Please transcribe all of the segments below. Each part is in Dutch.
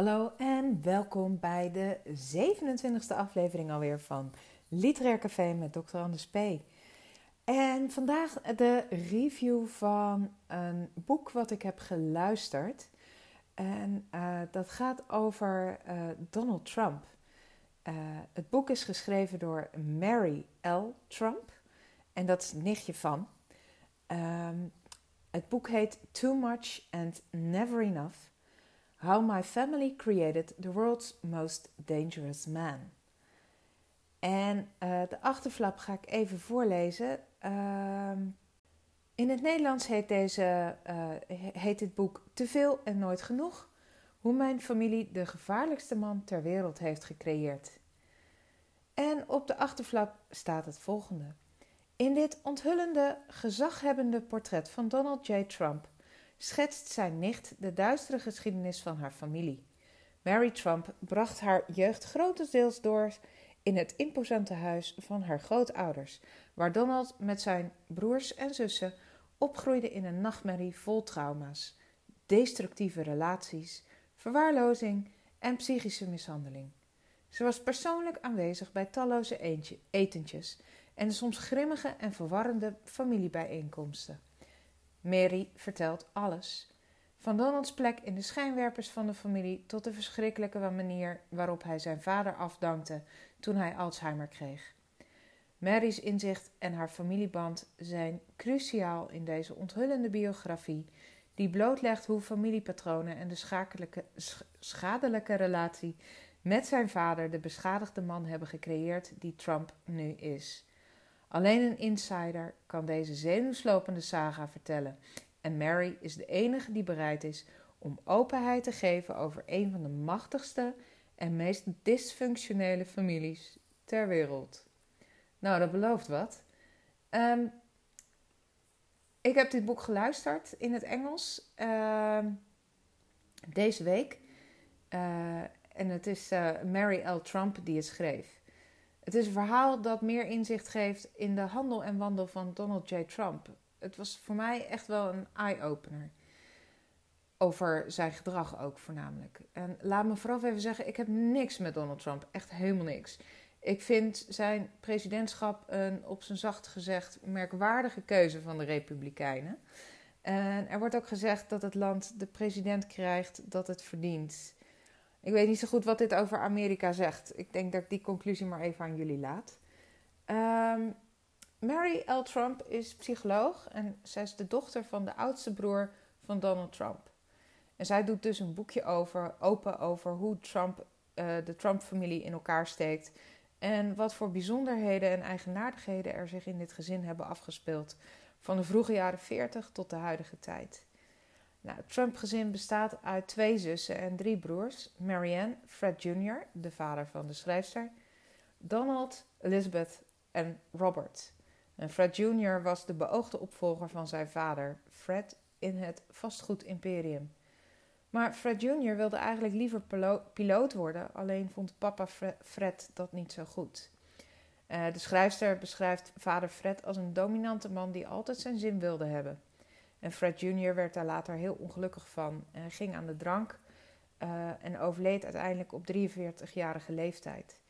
Hallo en welkom bij de 27e aflevering alweer van Literair Café met Dr. Anders P. En vandaag de review van een boek wat ik heb geluisterd. En uh, dat gaat over uh, Donald Trump. Uh, het boek is geschreven door Mary L. Trump. En dat is nichtje van. Um, het boek heet Too Much and Never Enough. How My Family Created the World's Most Dangerous Man. En uh, de achterflap ga ik even voorlezen. Uh, in het Nederlands heet, deze, uh, heet dit boek Te veel en nooit genoeg. Hoe mijn familie de gevaarlijkste man ter wereld heeft gecreëerd. En op de achterflap staat het volgende. In dit onthullende, gezaghebbende portret van Donald J. Trump schetst zijn nicht de duistere geschiedenis van haar familie. Mary Trump bracht haar jeugd grotendeels door in het imposante huis van haar grootouders, waar Donald met zijn broers en zussen opgroeide in een nachtmerrie vol trauma's, destructieve relaties, verwaarlozing en psychische mishandeling. Ze was persoonlijk aanwezig bij talloze eentje, etentjes en soms grimmige en verwarrende familiebijeenkomsten. Mary vertelt alles. Van Donalds plek in de schijnwerpers van de familie tot de verschrikkelijke manier waarop hij zijn vader afdankte toen hij Alzheimer kreeg. Mary's inzicht en haar familieband zijn cruciaal in deze onthullende biografie, die blootlegt hoe familiepatronen en de schadelijke relatie met zijn vader de beschadigde man hebben gecreëerd die Trump nu is. Alleen een insider kan deze zenuwslopende saga vertellen. En Mary is de enige die bereid is om openheid te geven over een van de machtigste en meest dysfunctionele families ter wereld. Nou, dat belooft wat. Um, ik heb dit boek geluisterd in het Engels uh, deze week. Uh, en het is uh, Mary L. Trump die het schreef. Het is een verhaal dat meer inzicht geeft in de handel en wandel van Donald J. Trump. Het was voor mij echt wel een eye-opener. Over zijn gedrag ook voornamelijk. En laat me vooraf even zeggen, ik heb niks met Donald Trump. Echt helemaal niks. Ik vind zijn presidentschap een, op zijn zacht gezegd, merkwaardige keuze van de Republikeinen. En er wordt ook gezegd dat het land de president krijgt dat het verdient. Ik weet niet zo goed wat dit over Amerika zegt. Ik denk dat ik die conclusie maar even aan jullie laat. Um, Mary L. Trump is psycholoog en zij is de dochter van de oudste broer van Donald Trump. En zij doet dus een boekje over, open over hoe Trump, uh, de Trump-familie in elkaar steekt. En wat voor bijzonderheden en eigenaardigheden er zich in dit gezin hebben afgespeeld. Van de vroege jaren 40 tot de huidige tijd. Nou, het Trump-gezin bestaat uit twee zussen en drie broers: Marianne, Fred Jr., de vader van de schrijfster, Donald, Elizabeth en Robert. En Fred Jr. was de beoogde opvolger van zijn vader, Fred, in het vastgoedimperium. Maar Fred Jr. wilde eigenlijk liever piloot worden, alleen vond papa Fred dat niet zo goed. Uh, de schrijfster beschrijft vader Fred als een dominante man die altijd zijn zin wilde hebben. En Fred Jr. werd daar later heel ongelukkig van en ging aan de drank uh, en overleed uiteindelijk op 43-jarige leeftijd.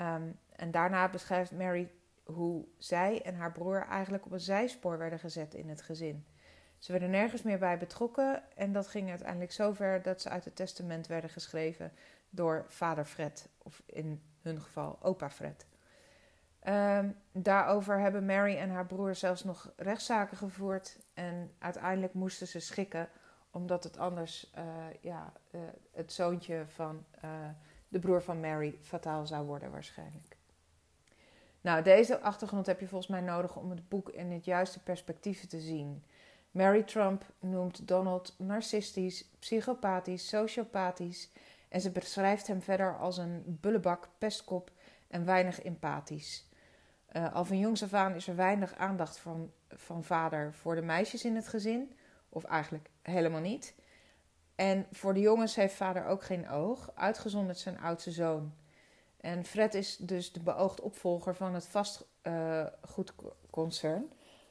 Um, en daarna beschrijft Mary hoe zij en haar broer eigenlijk op een zijspoor werden gezet in het gezin. Ze werden nergens meer bij betrokken en dat ging uiteindelijk zover dat ze uit het testament werden geschreven door vader Fred, of in hun geval opa Fred. Um, daarover hebben Mary en haar broer zelfs nog rechtszaken gevoerd. En uiteindelijk moesten ze schikken, omdat het anders uh, ja, uh, het zoontje van uh, de broer van Mary fataal zou worden, waarschijnlijk. Nou, deze achtergrond heb je volgens mij nodig om het boek in het juiste perspectief te zien. Mary Trump noemt Donald narcistisch, psychopathisch, sociopathisch en ze beschrijft hem verder als een bullebak, pestkop en weinig empathisch. Uh, al van jongs af aan is er weinig aandacht van, van vader voor de meisjes in het gezin. Of eigenlijk helemaal niet. En voor de jongens heeft vader ook geen oog, uitgezonderd zijn oudste zoon. En Fred is dus de beoogd opvolger van het vastgoedconcern. Uh,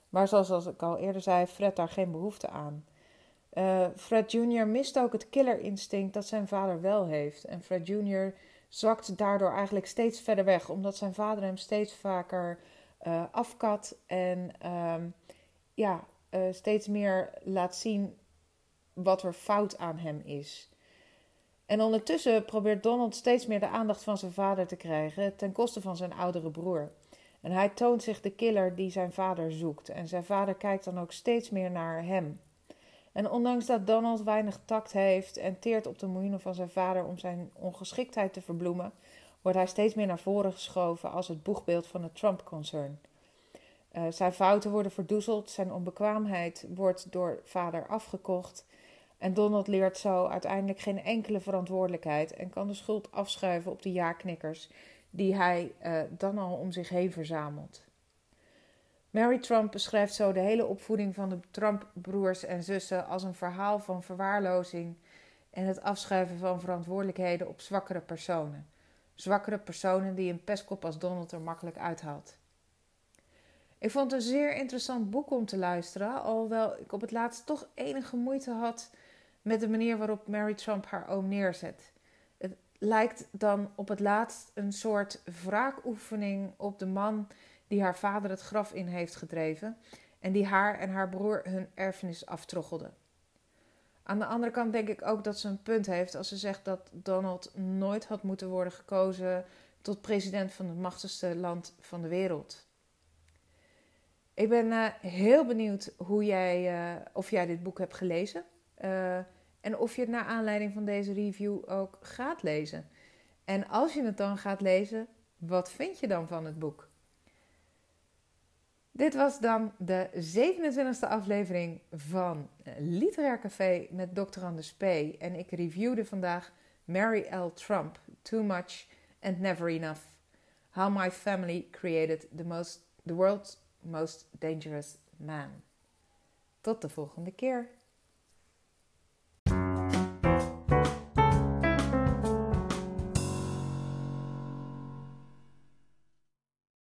maar zoals ik al eerder zei, Fred daar geen behoefte aan. Uh, Fred Jr. mist ook het killerinstinct dat zijn vader wel heeft. En Fred Jr. zakt daardoor eigenlijk steeds verder weg, omdat zijn vader hem steeds vaker uh, afkat en um, ja, uh, steeds meer laat zien wat er fout aan hem is. En ondertussen probeert Donald steeds meer de aandacht van zijn vader te krijgen ten koste van zijn oudere broer. En hij toont zich de killer die zijn vader zoekt. En zijn vader kijkt dan ook steeds meer naar hem. En ondanks dat Donald weinig tact heeft en teert op de miljoenen van zijn vader om zijn ongeschiktheid te verbloemen, wordt hij steeds meer naar voren geschoven als het boegbeeld van het Trump-concern. Uh, zijn fouten worden verdoezeld, zijn onbekwaamheid wordt door vader afgekocht. En Donald leert zo uiteindelijk geen enkele verantwoordelijkheid en kan de schuld afschuiven op de ja-knikkers die hij uh, dan al om zich heen verzamelt. Mary Trump beschrijft zo de hele opvoeding van de Trump-broers en zussen als een verhaal van verwaarlozing en het afschuiven van verantwoordelijkheden op zwakkere personen. Zwakkere personen die een pestkop als Donald er makkelijk uithaalt. Ik vond het een zeer interessant boek om te luisteren, alhoewel ik op het laatst toch enige moeite had met de manier waarop Mary Trump haar oom neerzet. Het lijkt dan op het laatst een soort wraakoefening op de man die haar vader het graf in heeft gedreven en die haar en haar broer hun erfenis aftroggelde. Aan de andere kant denk ik ook dat ze een punt heeft als ze zegt dat Donald nooit had moeten worden gekozen tot president van het machtigste land van de wereld. Ik ben uh, heel benieuwd hoe jij, uh, of jij dit boek hebt gelezen. Uh, en of je het naar aanleiding van deze review ook gaat lezen. En als je het dan gaat lezen, wat vind je dan van het boek? Dit was dan de 27e aflevering van Literair Café met Dr. Anders P. En ik reviewde vandaag Mary L. Trump, Too Much and Never Enough. How My Family Created the, most, the World's Most Dangerous Man. Tot de volgende keer.